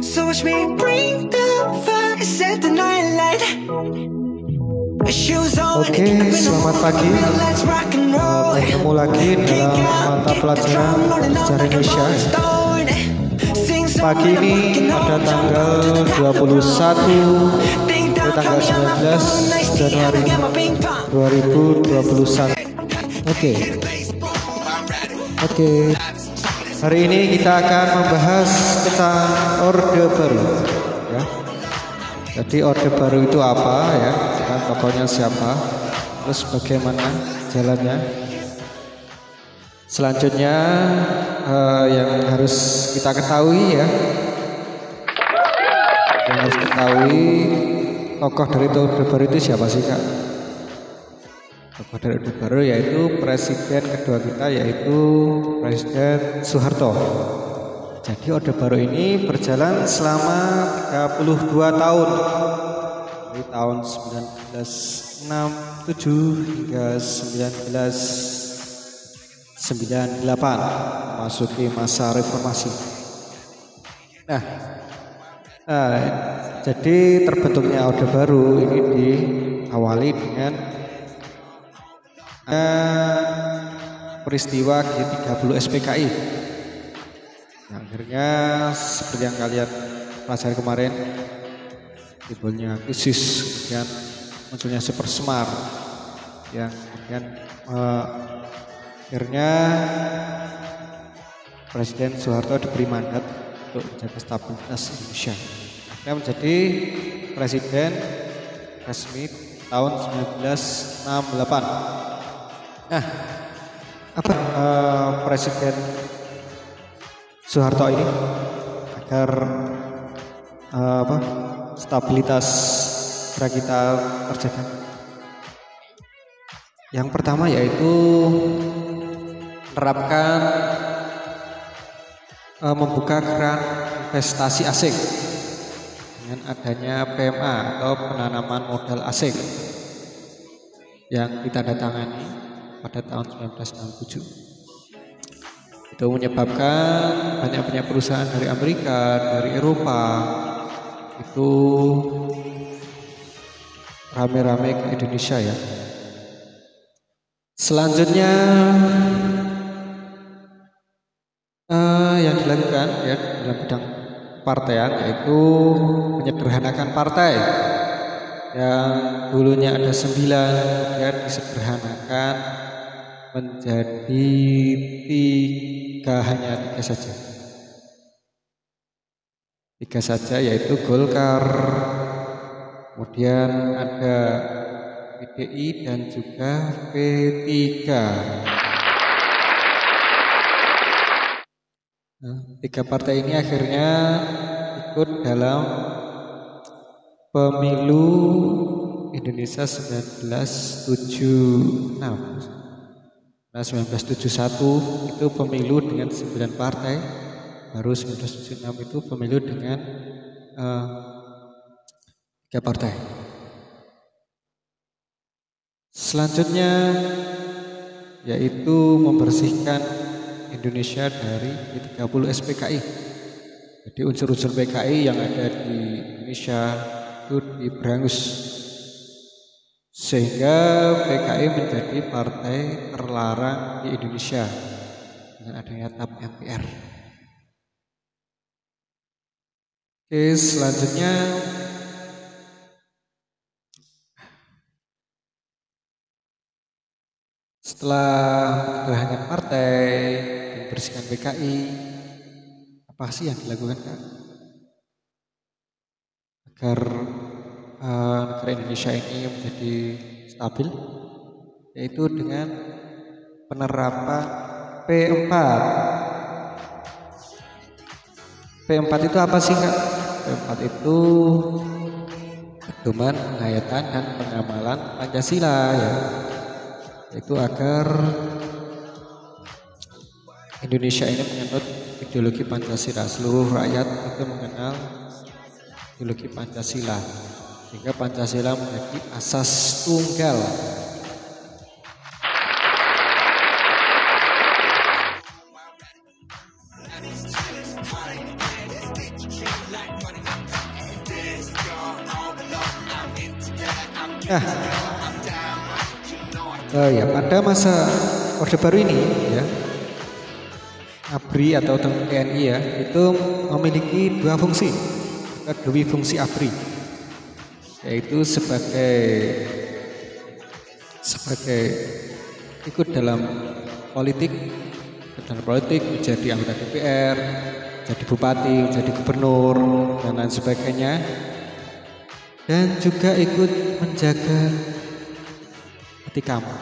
So watch me bring the fire, set the night light. Shoes on, Oke, selamat pagi. let's rock and roll. Bertemu lagi dalam mata pelajaran sejarah Indonesia. Pagi ini pada tanggal 21 sampai tanggal 19 Januari 2021. Oke. Oke. Hari ini kita akan membahas tentang orde baru ya. Jadi orde baru itu apa ya? Dan tokohnya siapa? Terus bagaimana jalannya? Selanjutnya eh, yang harus kita ketahui ya, yang harus ketahui tokoh dari orde baru itu siapa sih kak? Dari orde baru yaitu presiden kedua kita yaitu Presiden Soeharto. Jadi orde baru ini berjalan selama 32 tahun dari tahun 1967 hingga 1998 memasuki masa reformasi. Nah, nah, jadi terbentuknya orde baru ini diawali dengan peristiwa G30 SPKI. Nah, akhirnya seperti yang kalian pelajari kemarin timbulnya krisis kemudian munculnya super semar yang kemudian eh, akhirnya Presiden Soeharto diberi mandat untuk menjaga stabilitas Indonesia. Akhirnya menjadi presiden resmi tahun 1968. Nah, apa eh, Presiden Soeharto ini agar eh, apa stabilitas negara kita terjaga. Yang pertama yaitu menerapkan eh, membuka keran investasi asing dengan adanya PMA atau penanaman modal asing yang ditandatangani pada tahun 1967 itu menyebabkan banyak-banyak perusahaan dari Amerika, dari Eropa itu rame-rame ke Indonesia ya. Selanjutnya eh, yang dilakukan ya dalam bidang partaian yaitu menyederhanakan partai yang dulunya ada sembilan kemudian disederhanakan menjadi tiga hanya tiga saja. Tiga saja yaitu Golkar. Kemudian ada PDI dan juga P3 Nah, tiga partai ini akhirnya ikut dalam pemilu Indonesia 1976. Nah, 1971 itu pemilu dengan 9 partai, baru 1976 itu pemilu dengan tiga partai. Selanjutnya yaitu membersihkan Indonesia dari G30 SPKI. Jadi unsur-unsur PKI yang ada di Indonesia itu diberangus sehingga PKI menjadi partai terlarang di Indonesia dengan adanya TAP MPR. Oke, selanjutnya setelah kehilangan partai membersihkan PKI apa sih yang dilakukan agar uh, negara Indonesia ini menjadi stabil yaitu dengan penerapan P4 P4 itu apa sih Kak? P4 itu pedoman penghayatan dan pengamalan Pancasila ya. Yaitu agar Indonesia ini menganut ideologi Pancasila. Seluruh rakyat itu mengenal ideologi Pancasila sehingga Pancasila menjadi asas tunggal. Nah, oh ya pada masa Orde Baru ini ya, ABRI atau TNI ya itu memiliki dua fungsi, dua fungsi ABRI, yaitu sebagai sebagai ikut dalam politik, dalam politik menjadi anggota DPR, jadi bupati, jadi gubernur dan lain sebagainya dan juga ikut menjaga hati kamu.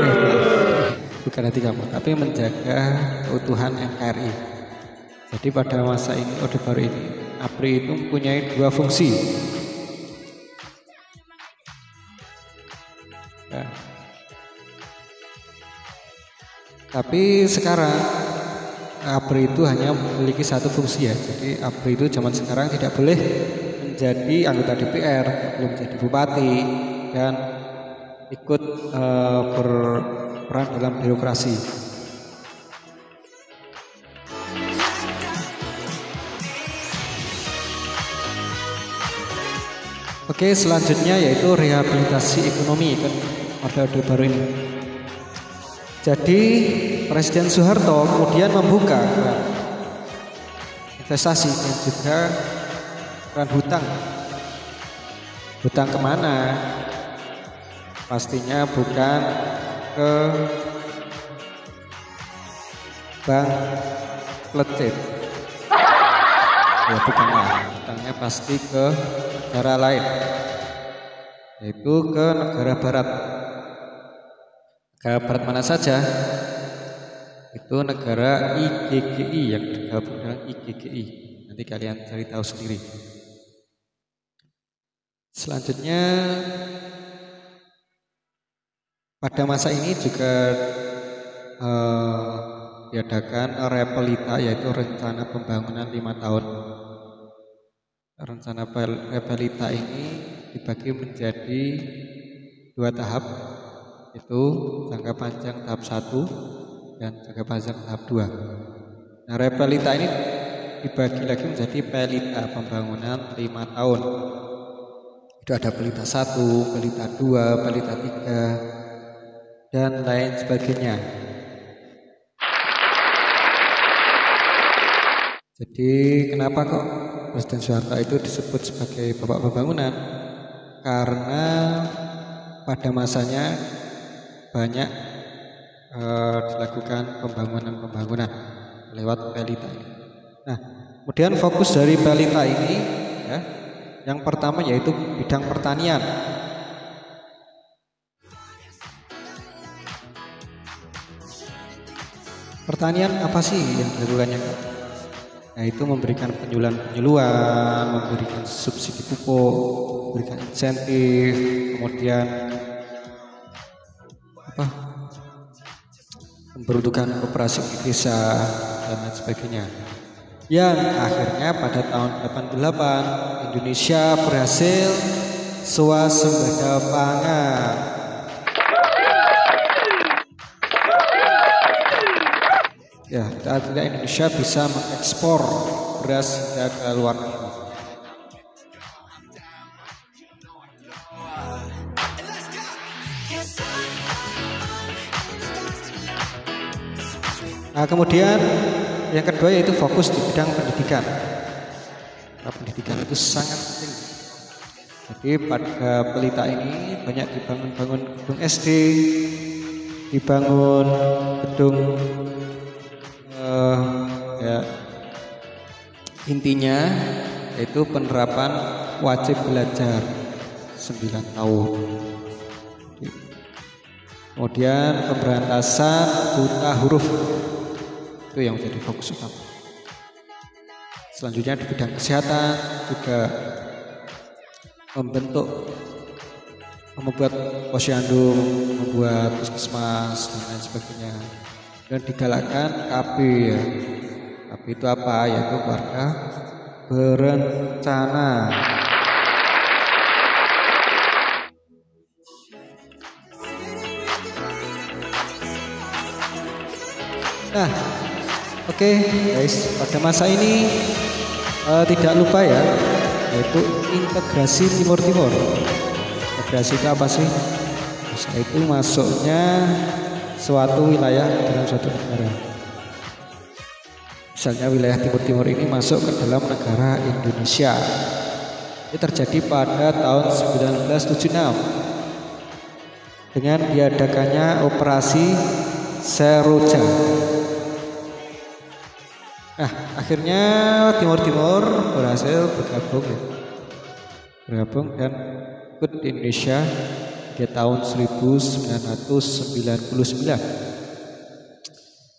Eh, bukan hati kamu, tapi menjaga keutuhan NKRI. Jadi pada masa ini, Orde Baru ini, APRI itu mempunyai dua fungsi. Ya. Tapi sekarang APRI itu hanya memiliki satu fungsi ya. Jadi APRI itu zaman sekarang tidak boleh menjadi anggota DPR, belum menjadi bupati dan ikut uh, berperan dalam birokrasi. Oke, selanjutnya yaitu rehabilitasi ekonomi kan orde baru ini. Jadi Presiden Soeharto kemudian membuka investasi dan juga peran hutang. Hutang ke mana? Pastinya bukan ke bank peletit. Ya bukanlah, hutangnya pasti ke negara lain, yaitu ke negara barat. Negara barat mana saja? itu negara IGGI yang tergabung dengan IGGI. Nanti kalian cari tahu sendiri. Selanjutnya pada masa ini juga uh, diadakan repelita yaitu rencana pembangunan lima tahun. Rencana repelita ini dibagi menjadi dua tahap, itu jangka panjang tahap satu dan jaga pajak tahap 2. Nah, repelita ini dibagi lagi menjadi pelita pembangunan lima tahun. Itu ada pelita satu, pelita dua, pelita tiga, dan lain sebagainya. Jadi kenapa kok Presiden Soeharto itu disebut sebagai bapak pembangunan? Karena pada masanya banyak uh, dilakukan pembangunan-pembangunan lewat pelita. Nah, kemudian fokus dari pelita ini ya, yang pertama yaitu bidang pertanian. Pertanian apa sih yang dilakukannya? Nah itu memberikan penyuluhan-penyuluhan, memberikan subsidi pupuk, memberikan insentif, kemudian apa memperuntukkan operasi desa dan lain sebagainya. Yang akhirnya pada tahun 88 Indonesia berhasil swasembada pangan. Ya, akhirnya Indonesia bisa mengekspor beras hingga ke luar negeri. Nah, kemudian yang kedua yaitu fokus di bidang pendidikan. Nah, pendidikan itu sangat penting. Jadi pada pelita ini banyak dibangun-bangun gedung SD, dibangun gedung ya intinya yaitu penerapan wajib belajar 9 tahun. Kemudian pemberantasan buta huruf itu yang menjadi fokus utama. Selanjutnya di bidang kesehatan juga membentuk membuat posyandu, membuat puskesmas dan lain sebagainya. Dan digalakkan KB ya. KB itu apa? Yaitu warga berencana. Nah, Oke guys, pada masa ini uh, tidak lupa ya, yaitu integrasi Timur Timur. Integrasi itu apa sih? Masa itu masuknya suatu wilayah dalam suatu negara. Misalnya wilayah Timur Timur ini masuk ke dalam negara Indonesia. Ini terjadi pada tahun 1976 dengan diadakannya operasi Seroja. Nah, akhirnya Timur Timur berhasil bergabung ya. Bergabung dan ikut di Indonesia di tahun 1999.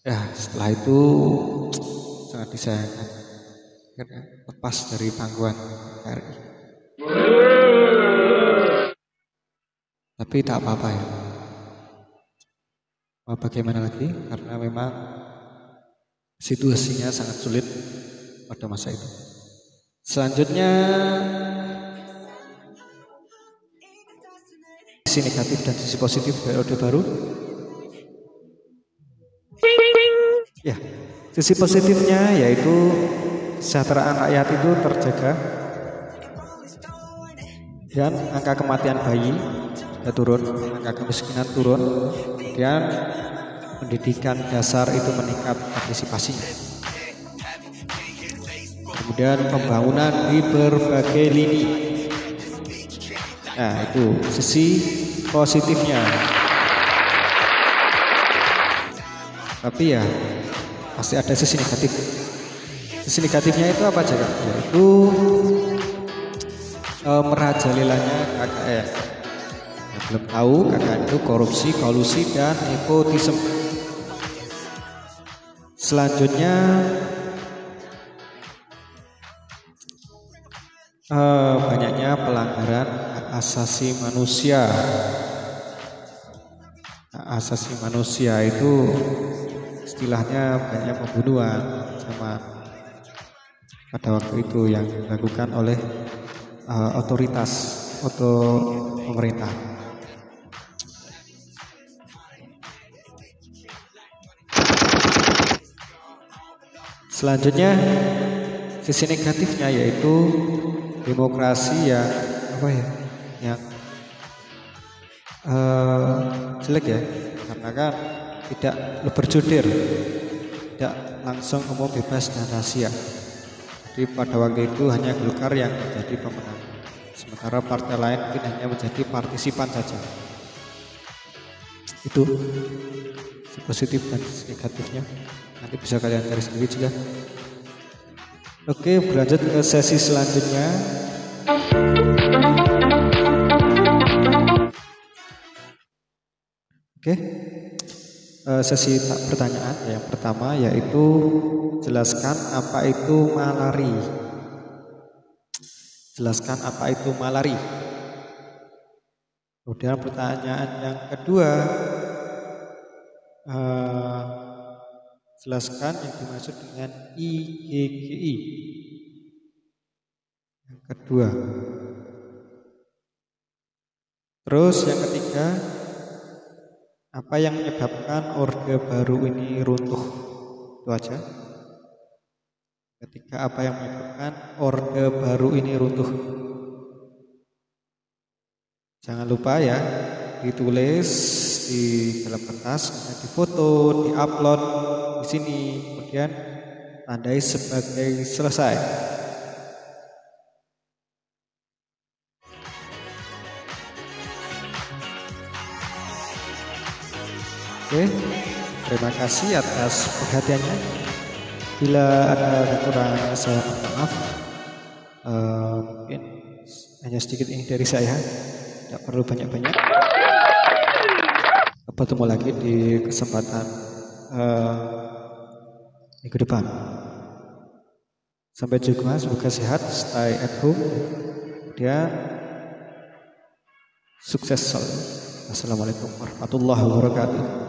Ya, setelah itu disayangkan karena lepas dari pangkuan RI. Tapi tak apa-apa ya. Mau bagaimana lagi? Karena memang situasinya sangat sulit pada masa itu. Selanjutnya sisi negatif dan sisi positif dari Orde Baru. Sisi positifnya yaitu kesejahteraan rakyat itu terjaga dan angka kematian bayi juga turun, angka kemiskinan turun, kemudian pendidikan dasar itu meningkat partisipasinya. Kemudian pembangunan di berbagai lini. Nah itu sisi positifnya. Tapi ya pasti ada sisi negatif. Sisi negatifnya itu apa aja kak? Yaitu e, merajalelanya KKN. Ya, belum tahu KKN itu korupsi, kolusi dan nepotisme. Selanjutnya uh, banyaknya pelanggaran asasi manusia. Asasi manusia itu istilahnya banyak pembunuhan sama pada waktu itu yang dilakukan oleh uh, otoritas atau pemerintah. Selanjutnya sisi negatifnya yaitu demokrasi yang apa ya yang uh, jelek ya karena kan tidak berjodoh tidak langsung umum bebas dan rahasia. Jadi pada waktu itu hanya Golkar yang menjadi pemenang. Sementara partai lain mungkin hanya menjadi partisipan saja. Itu positif dan negatifnya. Nanti bisa kalian cari sendiri juga. Oke, berlanjut ke sesi selanjutnya. Oke, uh, sesi pertanyaan yang pertama yaitu jelaskan apa itu malari. Jelaskan apa itu malari. Kemudian pertanyaan yang kedua, uh, Jelaskan yang dimaksud dengan IGGI. Yang kedua. Terus yang ketiga, apa yang menyebabkan orde baru ini runtuh? Itu aja. Ketika apa yang menyebabkan orde baru ini runtuh? Jangan lupa ya, ditulis di dalam kertas, difoto, diupload di sini, kemudian tandai sebagai selesai. Oke, terima kasih atas perhatiannya. Bila ada kekurangan saya minta maaf. Uh, mungkin hanya sedikit ini dari saya, tidak perlu banyak-banyak. Bertemu lagi di kesempatan uh, minggu depan. Sampai jumpa, semoga sehat, stay at home, dia sukses selalu. Assalamualaikum warahmatullahi wabarakatuh.